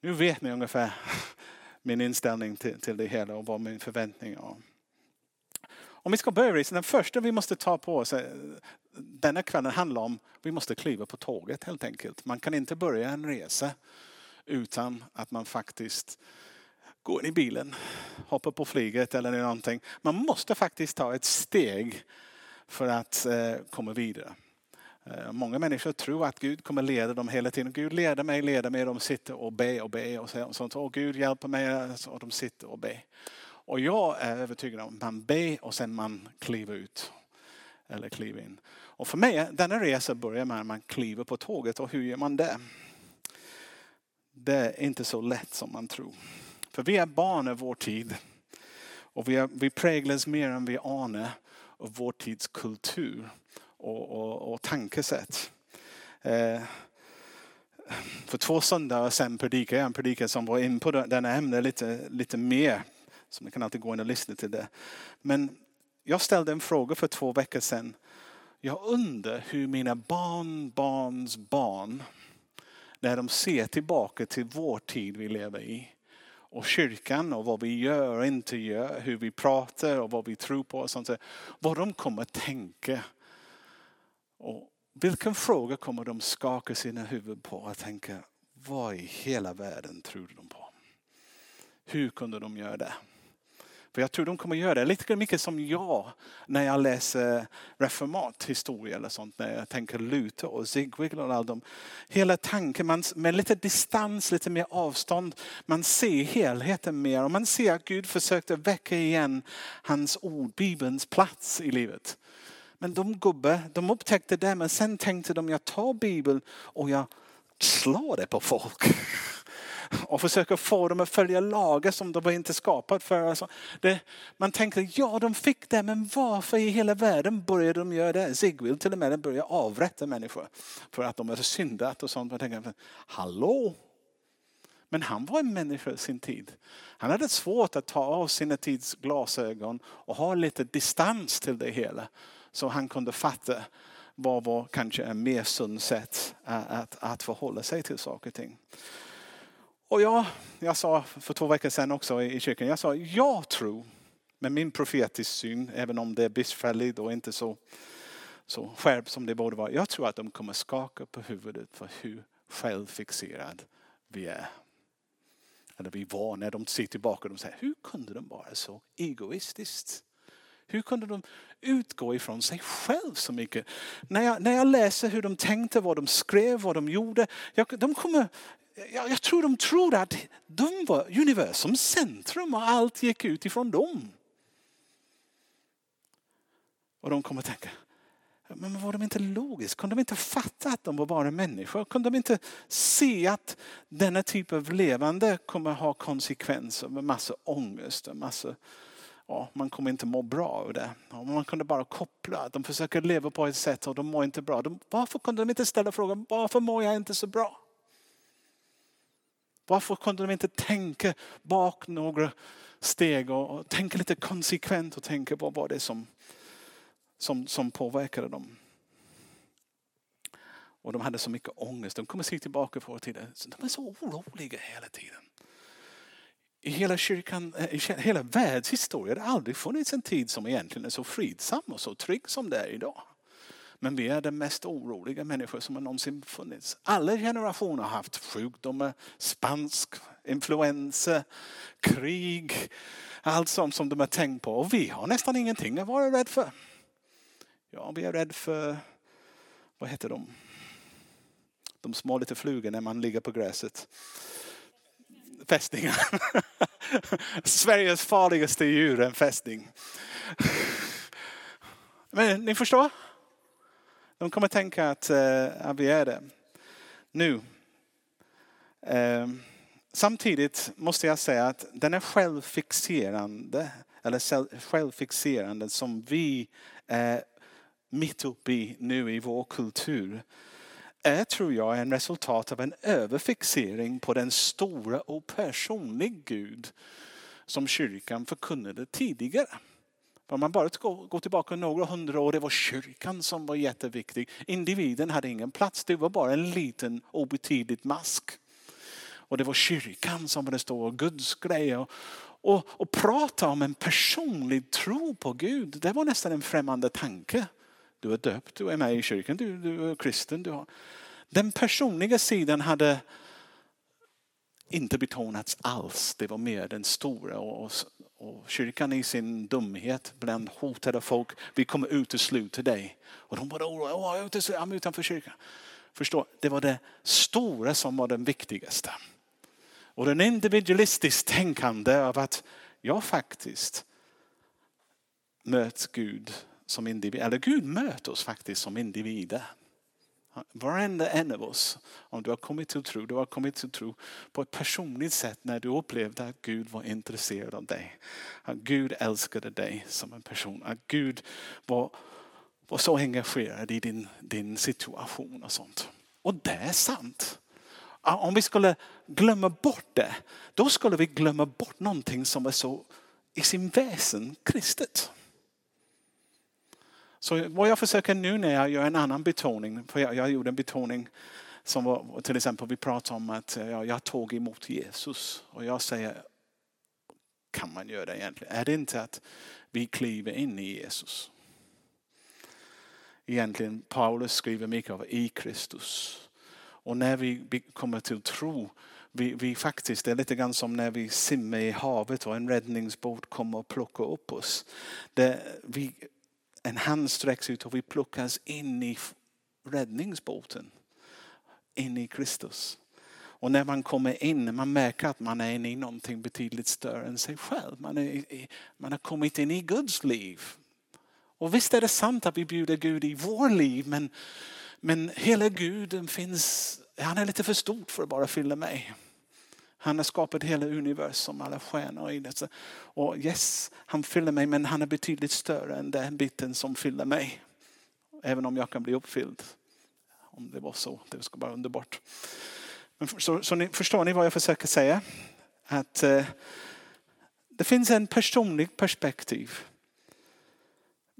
Nu vet ni ungefär min inställning till, till det hela och vad min förväntning är. Om vi ska börja resan, den första vi måste ta på oss eh, denna kvällen handlar om att vi måste kliva på tåget helt enkelt. Man kan inte börja en resa utan att man faktiskt går in i bilen, hoppar på flyget eller någonting. Man måste faktiskt ta ett steg för att eh, komma vidare. Eh, många människor tror att Gud kommer leda dem hela tiden. Gud leder mig, leder mig. De sitter och ber och ber och sånt. Och Gud hjälper mig och de sitter och ber. Och jag är övertygad om att man ber och sen man kliver ut. Eller kliver in. Och för mig, denna resa börjar med att man kliver på tåget. Och hur gör man det? Det är inte så lätt som man tror. För vi är barn av vår tid. Och vi, är, vi präglas mer än vi anar av vår tids kultur och, och, och tankesätt. Eh, för två söndagar sen predikade jag en predikan som var in på denna ämne lite, lite mer. Så man kan alltid gå in och lyssna till det. Men jag ställde en fråga för två veckor sedan. Jag undrar hur mina barnbarns barn, när de ser tillbaka till vår tid vi lever i och kyrkan och vad vi gör och inte gör, hur vi pratar och vad vi tror på och sånt. Vad de kommer tänka och vilken fråga kommer de skaka sina huvud på och tänka, vad i hela världen tror de på? Hur kunde de göra det? För jag tror de kommer göra det lite mycket som jag när jag läser reformat historia eller sånt. När jag tänker Luther och Zigwigl och all de. Hela tanken, man, med lite distans, lite mer avstånd. Man ser helheten mer och man ser att Gud försökte väcka igen hans ord, Bibelns plats i livet. Men de gubbe, de upptäckte det men sen tänkte de jag tar Bibeln och jag slår det på folk. Och försöker få dem att följa lagar som de inte skapat för. Alltså det, man tänker, ja de fick det men varför i hela världen började de göra det? Zigwill till och med började avrätta människor för att de hade syndat och sånt. Man tänker, hallå? Men han var en människa i sin tid. Han hade svårt att ta av sina tids glasögon och ha lite distans till det hela. Så han kunde fatta vad var kanske en mer sunt sätt att, att förhålla sig till saker och ting. Och jag, jag sa för två veckor sedan också i kyrkan, jag sa jag tror med min profetiska syn, även om det är bristfälligt och inte så, så skärpt som det borde vara. Jag tror att de kommer skaka på huvudet för hur självfixerad vi är. Eller vi var när de ser tillbaka och säger, hur kunde de vara så egoistiskt? Hur kunde de utgå ifrån sig själv så mycket? När jag, när jag läser hur de tänkte, vad de skrev, vad de gjorde. Jag, de kommer, jag, jag tror de trodde att de var universums centrum och allt gick ut ifrån dem. Och de kommer tänka, men var de inte logiska? Kunde de inte fatta att de var bara människor? Kunde de inte se att denna typ av levande kommer ha konsekvenser med massa ångest och massa ja, man kommer inte må bra av det. Man kunde bara koppla. De försöker leva på ett sätt och de mår inte bra. De, varför kunde de inte ställa frågan, varför mår jag inte så bra? Varför kunde de inte tänka bak några steg och, och tänka lite konsekvent och tänka vad var det som, som, som påverkade dem? Och de hade så mycket ångest. De kommer se tillbaka på tiden. De är så oroliga hela tiden i hela kyrkan, eh, i hela världshistorien, det har aldrig funnits en tid som egentligen är så fridsam och så trygg som det är idag. Men vi är de mest oroliga människor som har någonsin funnits. Alla generationer har haft sjukdomar, spansk, influensa, krig, allt sånt som de har tänkt på. Och vi har nästan ingenting att vara rädda för. Ja, vi är rädda för, vad heter de? De små lite flugor när man ligger på gräset fästingar. Sveriges farligaste djur, en fästing. Men ni förstår? De kommer tänka att, eh, att vi är det. Nu. Ehm, samtidigt måste jag säga att den är självfixerande, eller självfixerande som vi är mitt uppe i nu i vår kultur är, tror jag, en resultat av en överfixering på den stora och personlig Gud som kyrkan förkunnade tidigare. Om man bara går tillbaka några hundra år, det var kyrkan som var jätteviktig. Individen hade ingen plats, det var bara en liten obetydlig mask. Och det var kyrkan som det stora, Guds grejer. Och, och prata om en personlig tro på Gud, det var nästan en främmande tanke. Du är döpt, du är med i kyrkan, du, du är kristen. Du har... Den personliga sidan hade inte betonats alls. Det var mer den stora. Och, och kyrkan i sin dumhet bland hotade folk. Vi kommer utesluta dig. Och de var oroliga. Jag är utanför kyrkan. Förstå, det var det stora som var den viktigaste. Och den individualistiskt tänkande av att jag faktiskt möts Gud som individ. Eller Gud möter oss faktiskt som individer. Varenda en av oss, om du har kommit till tro, du har kommit till tro på ett personligt sätt när du upplevde att Gud var intresserad av dig. Att Gud älskade dig som en person. Att Gud var, var så engagerad i din, din situation och sånt. Och det är sant. Om vi skulle glömma bort det, då skulle vi glömma bort någonting som är så i sin väsen kristet. Så vad jag försöker nu när jag gör en annan betoning, för jag, jag gjorde en betoning som var till exempel vi pratade om att eh, ja, jag tog emot Jesus och jag säger, kan man göra det egentligen? Är det inte att vi kliver in i Jesus? Egentligen Paulus skriver mycket av i Kristus. Och när vi kommer till tro, vi, vi faktiskt, det är lite grann som när vi simmar i havet och en räddningsbåt kommer och plockar upp oss. Det, vi, en hand sträcks ut och vi plockas in i räddningsbåten. In i Kristus. Och när man kommer in, man märker att man är inne i någonting betydligt större än sig själv. Man, är, man har kommit in i Guds liv. Och visst är det sant att vi bjuder Gud i vår liv men, men hela Gud finns, han är lite för stort för att bara fylla mig. Han har skapat hela universum, alla stjärnor i det. Och yes, han fyller mig men han är betydligt större än den biten som fyller mig. Även om jag kan bli uppfylld. Om det var så, det skulle vara underbart. Men så, så ni, förstår ni vad jag försöker säga? Att eh, det finns en personlig perspektiv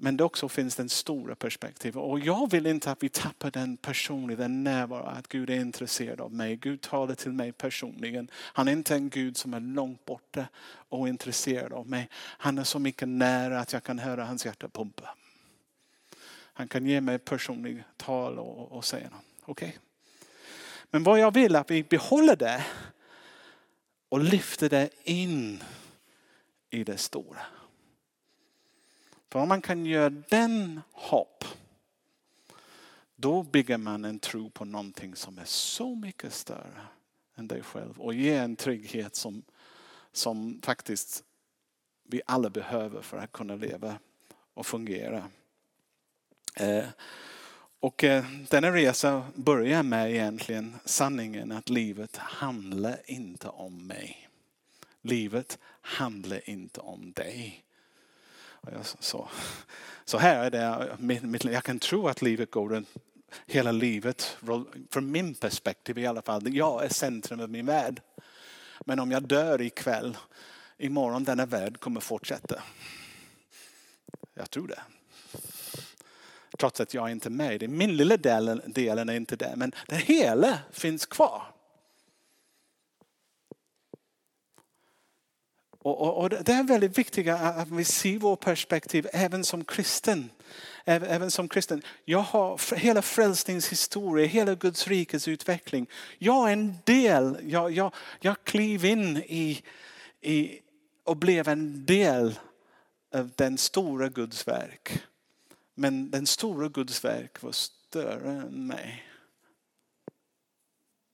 men det också finns den stora perspektivet. Och jag vill inte att vi tappar den personliga, den närvaron, att Gud är intresserad av mig. Gud talar till mig personligen. Han är inte en Gud som är långt borta och intresserad av mig. Han är så mycket nära att jag kan höra hans hjärta pumpa. Han kan ge mig personligt tal och, och säga något. Okay? Men vad jag vill är att vi behåller det och lyfter det in i det stora. För om man kan göra den hopp, då bygger man en tro på någonting som är så mycket större än dig själv och ger en trygghet som, som faktiskt vi alla behöver för att kunna leva och fungera. Eh, och eh, denna resa börjar med egentligen sanningen att livet handlar inte om mig. Livet handlar inte om dig. Så, så här är det, jag kan tro att livet går runt hela livet, från min perspektiv i alla fall. Jag är centrum av min värld. Men om jag dör ikväll, imorgon denna värld kommer fortsätta. Jag tror det. Trots att jag inte är med. Min lilla delen, delen är inte där, men det hela finns kvar. Och, och, och, det är väldigt viktigt att vi ser vårt perspektiv även som kristen. Även som kristen. Jag har hela frälsningshistoria, hela Guds rikes utveckling. Jag är en del, jag, jag, jag klev in i, i och blev en del av den stora Guds verk. Men den stora Guds verk var större än mig.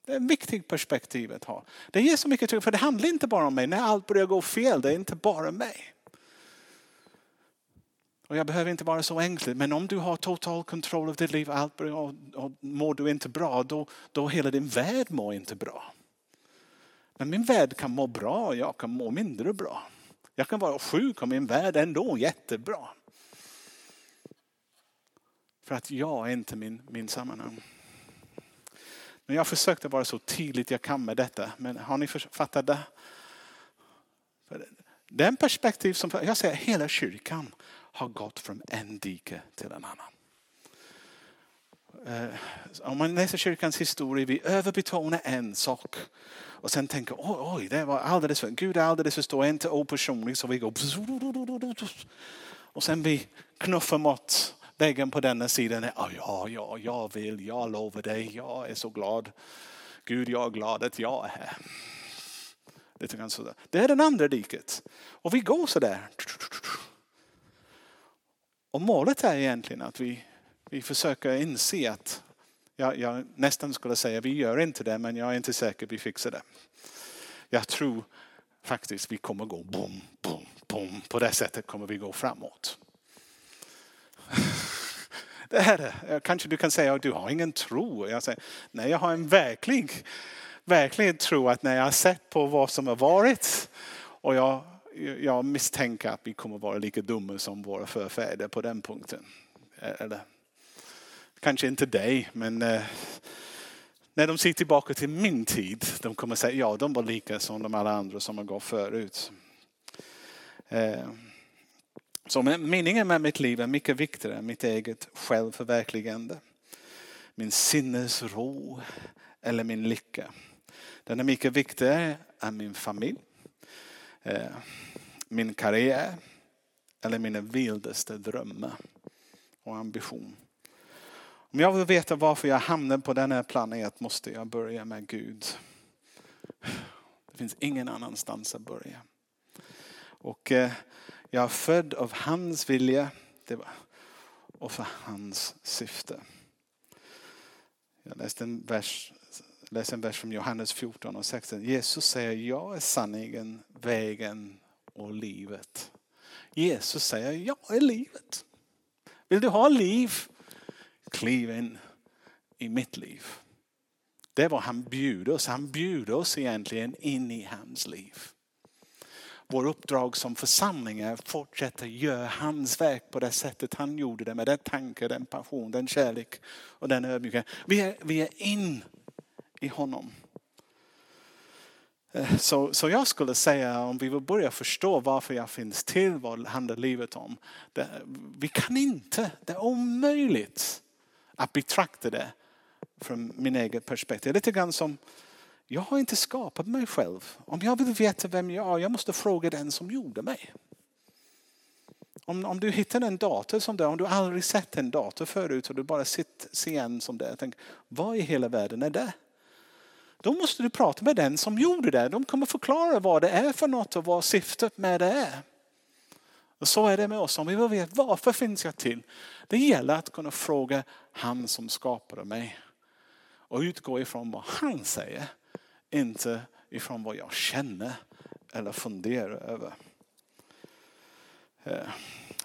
Det är ett viktigt perspektiv att ha. Det ger så mycket trygghet, för det handlar inte bara om mig. När allt börjar gå fel, det är inte bara mig. Och jag behöver inte vara så ängslig, men om du har total kontroll över ditt liv allt börjar, och, och mår du inte bra, då, då hela din värld mår inte bra. Men min värld kan må bra och jag kan må mindre bra. Jag kan vara sjuk och min värld ändå jättebra. För att jag är inte min, min sammanhang. Men jag försökte vara så tydligt jag kan med detta. Men har ni fattat det? Den perspektiv som, jag säger hela kyrkan har gått från en dike till en annan. Eh, om man läser kyrkans historia, vi överbetonar en sak och sen tänker oj, oj det var alldeles för, Gud är alldeles för stor, inte opersonlig så vi går och sen vi knuffar mot väggen på denna sidan. är ja, ja, jag vill, jag lovar dig, jag är så glad. Gud, jag är glad att jag är här. Lite grann sådär. Det är den andra diket. Och vi går sådär. Och målet är egentligen att vi, vi försöker inse att, jag, jag nästan skulle säga vi gör inte det, men jag är inte säker vi fixar det. Jag tror faktiskt vi kommer gå bom, bom, bom. På det sättet kommer vi gå framåt. Det är det. Eh, kanske du kan säga att du har ingen tro. Jag säger, nej, jag har en verklig, verklig tro att när jag har sett på vad som har varit och jag, jag misstänker att vi kommer vara lika dumma som våra förfäder på den punkten. Eh, eller, kanske inte dig, men eh, när de ser tillbaka till min tid, de kommer säga ja, de var lika som de alla andra som har gått förut. Eh, så meningen med mitt liv är mycket viktigare än mitt eget självförverkligande. Min sinnesro eller min lycka. Den är mycket viktigare än min familj, eh, min karriär eller mina vildaste drömmar och ambition. Om jag vill veta varför jag hamnade på den här planet måste jag börja med Gud. Det finns ingen annanstans att börja. Och eh, jag är född av hans vilja och för hans syfte. Jag läste en vers, läste en vers från Johannes 14 och 16. Jesus säger jag är sanningen, vägen och livet. Jesus säger jag är livet. Vill du ha liv? Kliv in i mitt liv. Det är vad han bjuder oss. Han bjuder oss egentligen in i hans liv. Vår uppdrag som församling är att fortsätta göra hans verk på det sättet han gjorde det med den tanke, den passion, den kärlek och den ödmjukhet. Vi är, vi är in i honom. Eh, så, så jag skulle säga om vi vill börja förstå varför jag finns till, vad handlar livet om. Det, vi kan inte, det är omöjligt att betrakta det från min egen perspektiv. Lite grann som jag har inte skapat mig själv. Om jag vill veta vem jag är, jag måste fråga den som gjorde mig. Om, om du hittar en dator som det, om du aldrig sett en dator förut och du bara ser en som det. Tänk, vad i hela världen är det? Då måste du prata med den som gjorde det. De kommer förklara vad det är för något och vad syftet med det är. Och så är det med oss. Om vi vill veta varför finns jag till? Det gäller att kunna fråga han som skapade mig. Och utgå ifrån vad han säger. Inte ifrån vad jag känner eller funderar över. Eh,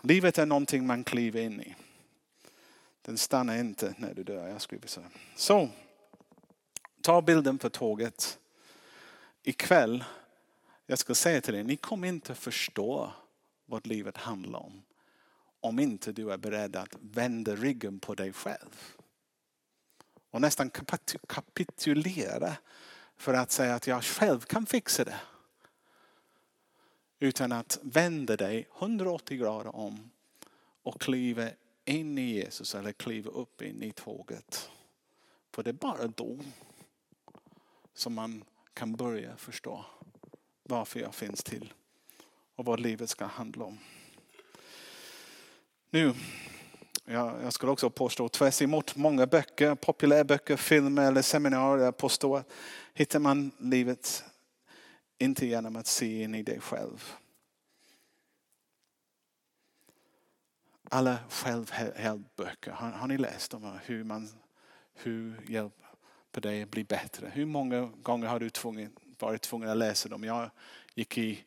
livet är någonting man kliver in i. Den stannar inte när du dör. Jag skriver så. Så, ta bilden på tåget. Ikväll, jag ska säga till er, ni kommer inte förstå vad livet handlar om. Om inte du är beredd att vända ryggen på dig själv. Och nästan kapitulera för att säga att jag själv kan fixa det. Utan att vända dig 180 grader om och kliva in i Jesus eller kliva upp in i tåget. För det är bara då som man kan börja förstå varför jag finns till och vad livet ska handla om. Nu, jag, jag skulle också påstå tvärs emot många böcker, populärböcker, filmer eller seminarier påstå att hittar man livet inte genom att se in i dig själv. Alla självhjälpböcker, har, har ni läst dem? Hur man hur hjälper dig att bli bättre? Hur många gånger har du tvungen, varit tvungen att läsa dem? Jag gick i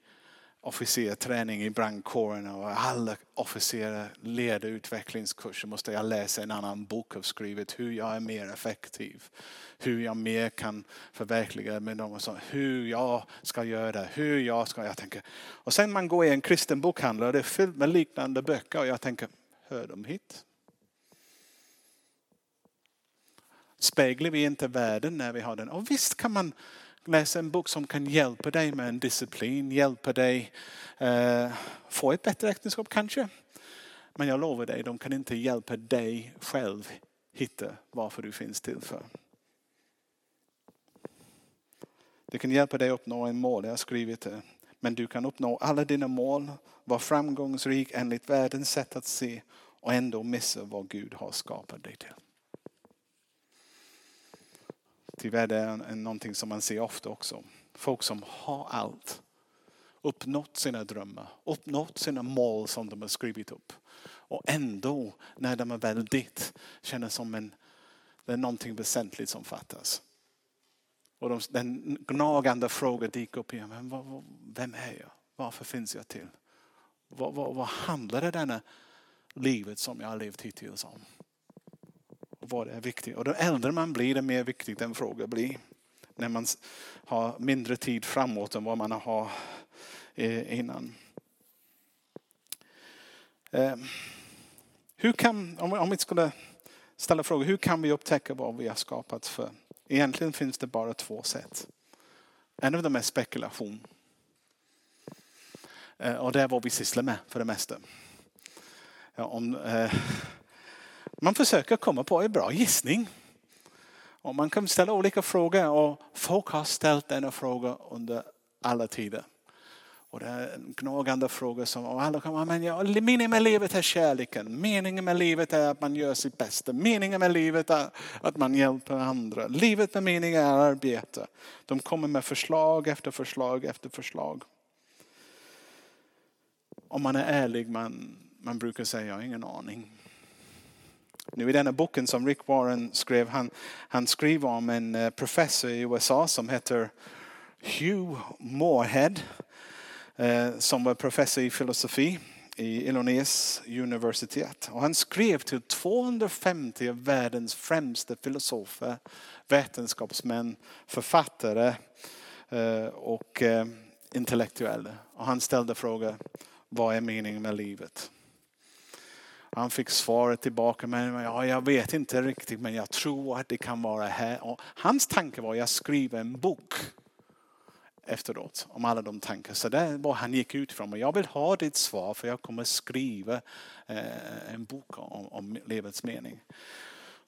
officerträning i brandkåren och alla officerare leder utvecklingskurser måste jag läsa en annan bok och skrivit hur jag är mer effektiv. Hur jag mer kan förverkliga med dem och så, hur jag ska göra det, hur jag ska, jag tänker. Och sen man går i en kristen bokhandel och det är fyllt med liknande böcker och jag tänker, hör de hit? Speglar vi inte världen när vi har den? Och visst kan man läsa en bok som kan hjälpa dig med en disciplin, hjälpa dig eh, få ett bättre äktenskap kanske. Men jag lovar dig, de kan inte hjälpa dig själv hitta varför du finns till för. Det kan hjälpa dig att uppnå en mål, jag har skrivit det. Men du kan uppnå alla dina mål, vara framgångsrik enligt världens sätt att se och ändå missa vad Gud har skapat dig till. Tyvärr det är det någonting som man ser ofta också. Folk som har allt, uppnått sina drömmar, uppnått sina mål som de har skrivit upp. Och ändå när de är väl dit känner som en, det är någonting väsentligt som fattas. Och de, den gnagande frågan dyker upp igen. Men vad, vem är jag? Varför finns jag till? Vad, vad, vad handlar det denna livet som jag har levt hittills om? Och vad är viktigt? Och då äldre man blir, det mer viktigt den frågan blir. När man har mindre tid framåt än vad man har eh, innan. Eh, hur kan, om vi skulle ställa frågan, hur kan vi upptäcka vad vi har skapat för? Egentligen finns det bara två sätt. En av dem är spekulation. Eh, och det är vad vi sysslar med för det mesta. Ja, om, eh, man försöker komma på en bra gissning. Och man kan ställa olika frågor och folk har ställt denna fråga under alla tider. Och det är en gnagande fråga. som alla kommer, men ja, meningen med livet är kärleken. Meningen med livet är att man gör sitt bästa. Meningen med livet är att man hjälper andra. Livet med mening är arbete. De kommer med förslag efter förslag efter förslag. Om man är ärlig, man, man brukar säga, jag har ingen aning. Nu i denna boken som Rick Warren skrev, han, han skriver om en eh, professor i USA som heter Hugh Moorhead. Eh, som var professor i filosofi i Illinois universitet. Och han skrev till 250 av världens främsta filosofer, vetenskapsmän, författare eh, och intellektuella. Och han ställde frågan, vad är meningen med livet? Han fick svaret tillbaka, men ja, jag vet inte riktigt men jag tror att det kan vara här. Och hans tanke var att jag skriver en bok efteråt om alla de tankar. Så det var han gick ut ifrån. jag vill ha ditt svar för jag kommer skriva eh, en bok om, om livets mening.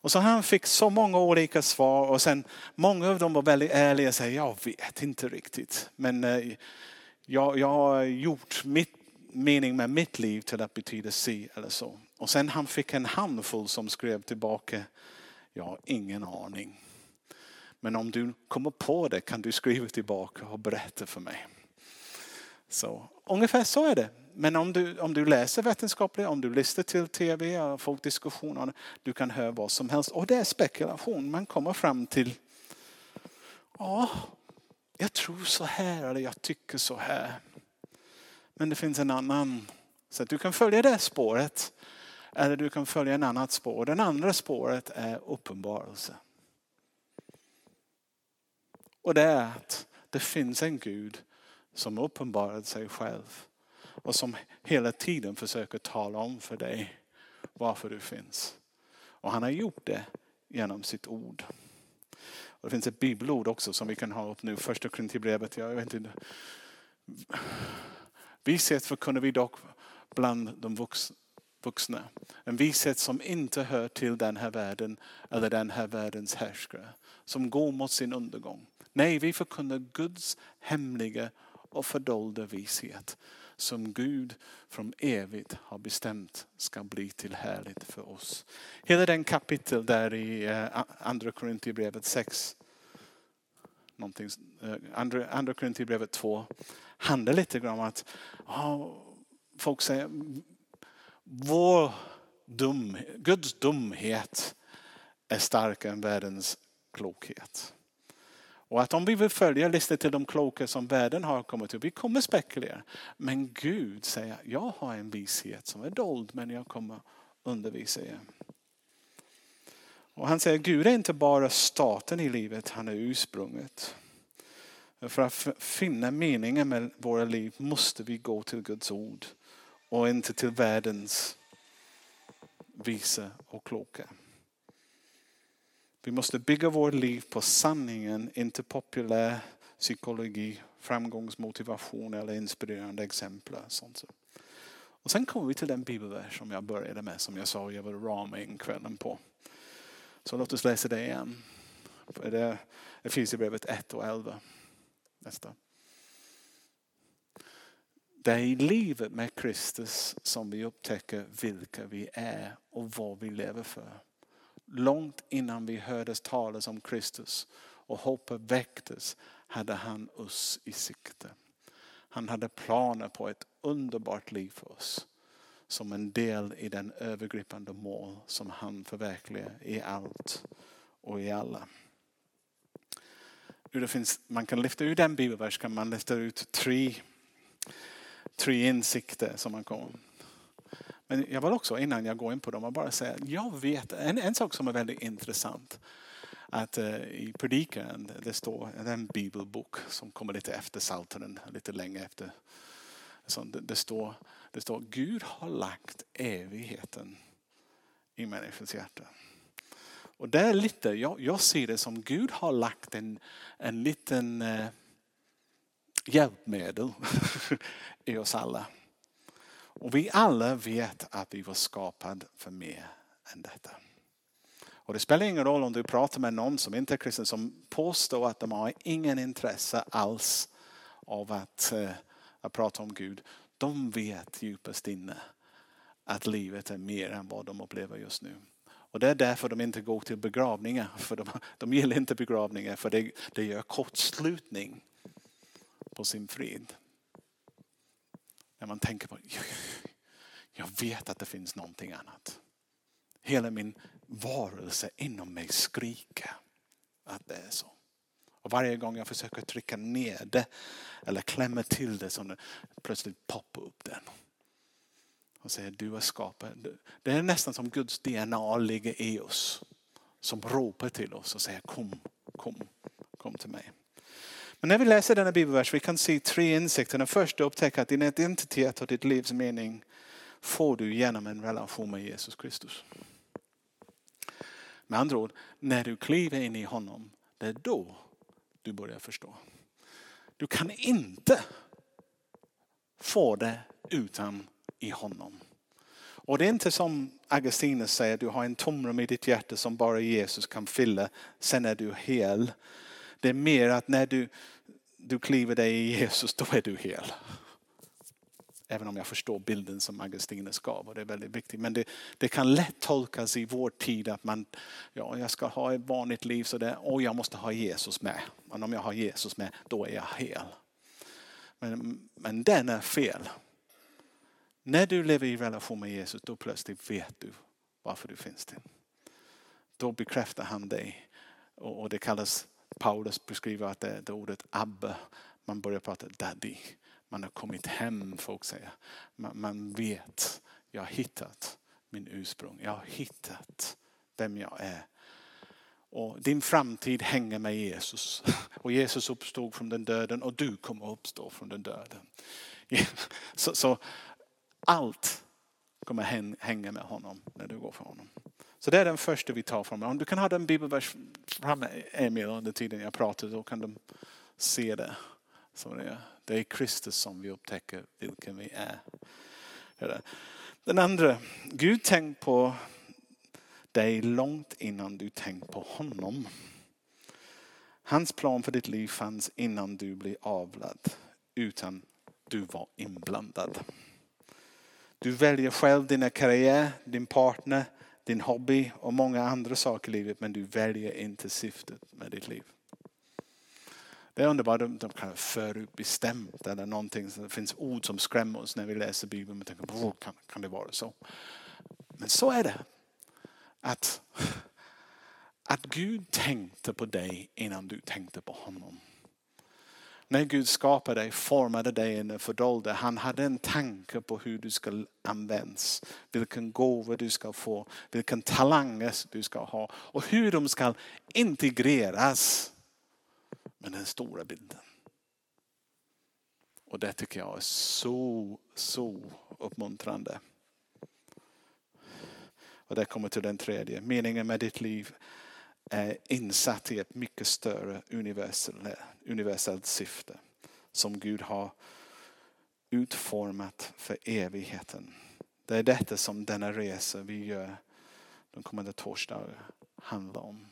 Och så han fick så många olika svar och sen många av dem var väldigt ärliga och sa jag vet inte riktigt. Men eh, jag, jag har gjort mitt mening med mitt liv till att betyda si eller så. Och sen han fick en handfull som skrev tillbaka, jag har ingen aning. Men om du kommer på det kan du skriva tillbaka och berätta för mig. Så, ungefär så är det. Men om du, om du läser vetenskapligt, om du lyssnar till tv och folkdiskussioner. du kan höra vad som helst. Och det är spekulation. Man kommer fram till, ja, jag tror så här eller jag tycker så här. Men det finns en annan. Så att du kan följa det spåret eller du kan följa en annat spår. Det andra spåret är uppenbarelse. Och det är att det finns en Gud som uppenbarat sig själv och som hela tiden försöker tala om för dig varför du finns. Och han har gjort det genom sitt ord. Och det finns ett bibelord också som vi kan ha upp nu, första Korinthierbrevet. Jag vet inte. Vishet förkunnar vi dock bland de vuxna. En vishet som inte hör till den här världen eller den här världens härskare. Som går mot sin undergång. Nej, vi förkunnar Guds hemliga och fördolda vishet som Gud från evigt har bestämt ska bli till härligt för oss. Hela den kapitel där i eh, Andra Korinthierbrevet 6, eh, Andra, andra Korinthierbrevet 2 handlar lite grann om att ja, folk säger vår dum, Guds dumhet är starkare än världens klokhet. Och att om vi vill följa listan till de kloka som världen har kommit till, vi kommer spekulera. Men Gud säger, jag har en vishet som är dold men jag kommer undervisa er. Och han säger, Gud är inte bara starten i livet, han är ursprunget. För att finna meningen med våra liv måste vi gå till Guds ord och inte till världens visa och kloka. Vi måste bygga vårt liv på sanningen, inte populär psykologi, framgångsmotivation eller inspirerande exempel. Sånt. Och sen kommer vi till den bibelvers som jag började med, som jag sa jag var ramen kvällen på. Så låt oss läsa det igen. Det är Efesierbrevet 1 och 11. Nästa. Det är i livet med Kristus som vi upptäcker vilka vi är och vad vi lever för. Långt innan vi hördes talas om Kristus och hoppet väcktes hade han oss i sikte. Han hade planer på ett underbart liv för oss som en del i den övergripande mål som han förverkligar i allt och i alla. Det finns, man kan lyfta ut den bibelvers kan man lyfta ut tre, tre insikter som man kommer. Men jag vill också innan jag går in på dem bara säga, jag vet en, en sak som är väldigt intressant. Att eh, i predikan det står en bibelbok som kommer lite efter Psaltaren, lite längre efter. Så det, det, står, det står Gud har lagt evigheten i människans hjärta. Och det är lite, jag, jag ser det som Gud har lagt en, en liten eh, hjälpmedel i oss alla. Och vi alla vet att vi var skapade för mer än detta. Och det spelar ingen roll om du pratar med någon som inte är kristen som påstår att de har ingen intresse alls av att, eh, att prata om Gud. De vet djupast inne att livet är mer än vad de upplever just nu. Och det är därför de inte går till begravningar. För de, de gillar inte begravningar för det, det gör kortslutning på sin frid. När man tänker på, jag vet att det finns någonting annat. Hela min varelse inom mig skriker att det är så. Och varje gång jag försöker trycka ner det eller klämma till det så plötsligt poppar upp den och säger du är skapad. Det är nästan som Guds DNA ligger i oss. Som ropar till oss och säger kom, kom, kom till mig. Men när vi läser denna bibelvers vi kan se tre insikter. Den första upptäcker att din identitet och ditt livs mening får du genom en relation med Jesus Kristus. Med andra ord, när du kliver in i honom, det är då du börjar förstå. Du kan inte få det utan i honom. Och det är inte som Augustinus säger, du har en tomrum i ditt hjärta som bara Jesus kan fylla. Sen är du hel. Det är mer att när du, du kliver dig i Jesus, då är du hel. Även om jag förstår bilden som Augustinus gav och det är väldigt viktigt. Men det, det, kan lätt tolkas i vår tid att man, ja, jag ska ha ett vanligt liv så det, och jag måste ha Jesus med. Men om jag har Jesus med, då är jag hel. Men, men den är fel. När du lever i relation med Jesus, då plötsligt vet du varför du finns till. Då bekräftar han dig. Och det kallas, Paulus beskriver att det det ordet Abba. Man börjar prata daddy. Man har kommit hem, folk säger. Man, man vet, jag har hittat min ursprung. Jag har hittat vem jag är. Och din framtid hänger med Jesus. Och Jesus uppstod från den döden och du kommer uppstå från den döden. Så, så allt kommer hänga med honom när du går för honom. Så det är den första vi tar från Om du kan ha den bibelvers framme Emil under tiden jag pratar då kan de se det. Som det, är. det är Kristus som vi upptäcker vilken vi är. Den andra, Gud tänk på dig långt innan du tänkt på honom. Hans plan för ditt liv fanns innan du blev avlad, utan du var inblandad. Du väljer själv din karriär, din partner, din hobby och många andra saker i livet men du väljer inte syftet med ditt liv. Det är underbart, de, de kan förutbestämt eller någonting. Det finns ord som skrämmer oss när vi läser Bibeln. och tänker, kan, kan det vara så? Men så är det. Att, att Gud tänkte på dig innan du tänkte på honom. När Gud skapade dig, formade dig i fördolde fördolda, han hade en tanke på hur du ska användas. Vilken gåva du ska få, vilken talang du ska ha och hur de ska integreras med den stora bilden. Och det tycker jag är så, så uppmuntrande. Och det kommer till den tredje. Meningen med ditt liv är insatt i ett mycket större universellt syfte som Gud har utformat för evigheten. Det är detta som denna resa vi gör de kommande torsdagarna handlar om.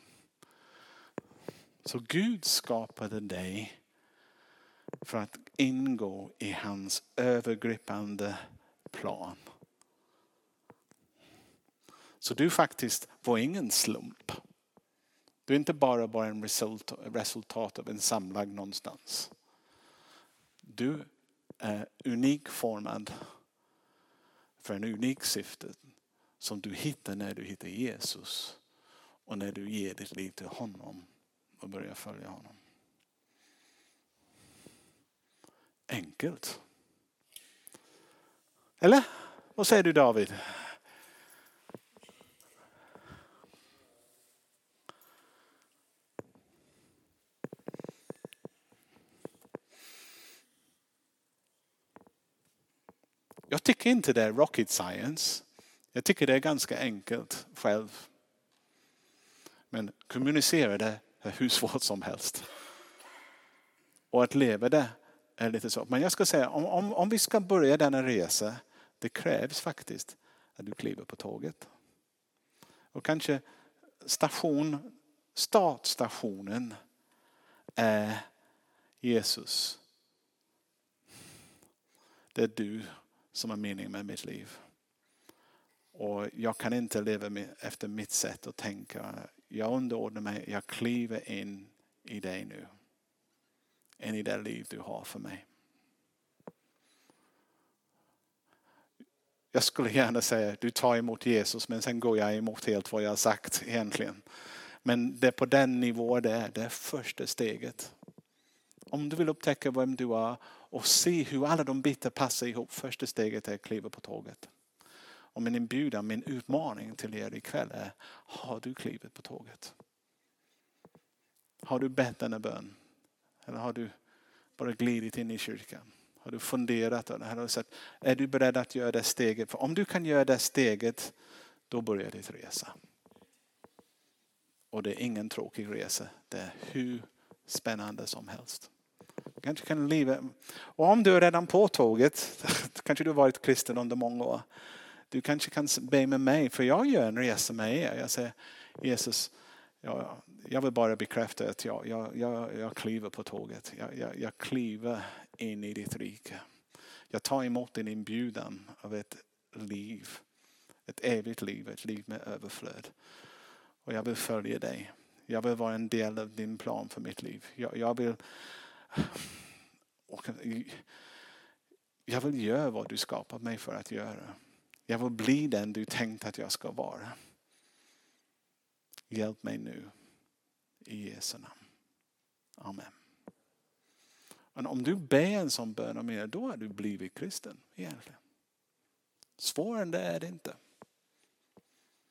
Så Gud skapade dig för att ingå i hans övergripande plan. Så du faktiskt var ingen slump. Du är inte bara, bara en result, resultat av en samlag någonstans. Du är unik formad för en unik syfte som du hittar när du hittar Jesus och när du ger ditt liv till honom och börjar följa honom. Enkelt. Eller? Vad säger du David? Jag tycker inte det är rocket science. Jag tycker det är ganska enkelt själv. Men kommunicera det är hur svårt som helst. Och att leva det är lite så. Men jag ska säga, om, om, om vi ska börja denna resa, det krävs faktiskt att du kliver på tåget. Och kanske station, startstationen är Jesus. Det är du som är meningen med mitt liv. Och jag kan inte leva efter mitt sätt att tänka. Jag underordnar mig, jag kliver in i dig nu. In i det liv du har för mig. Jag skulle gärna säga du tar emot Jesus men sen går jag emot helt vad jag har sagt egentligen. Men det är på den nivån det är, det är första steget. Om du vill upptäcka vem du är och se hur alla de bitar passar ihop. Första steget är att kliva på tåget. Och min inbjudan, min utmaning till er ikväll är, har du klivit på tåget? Har du bett denna bön? Eller har du bara glidit in i kyrkan? Har du funderat? Eller sett, är du beredd att göra det steget? För om du kan göra det steget, då börjar ditt resa. Och det är ingen tråkig resa. Det är hur spännande som helst. Kanske kan livet. Och om du är redan på tåget, kanske du har varit kristen under många år. Du kanske kan be med mig, för jag gör en resa med er. Jag säger Jesus, jag, jag vill bara bekräfta att jag, jag, jag, jag kliver på tåget. Jag, jag, jag kliver in i ditt rike. Jag tar emot din inbjudan av ett liv. Ett evigt liv, ett liv med överflöd. Och jag vill följa dig. Jag vill vara en del av din plan för mitt liv. Jag, jag vill och jag vill göra vad du skapat mig för att göra. Jag vill bli den du tänkt att jag ska vara. Hjälp mig nu. I Jesu namn. Amen. Men om du ber en sån bön om er, då har du blivit kristen egentligen. Svårare än det är det inte.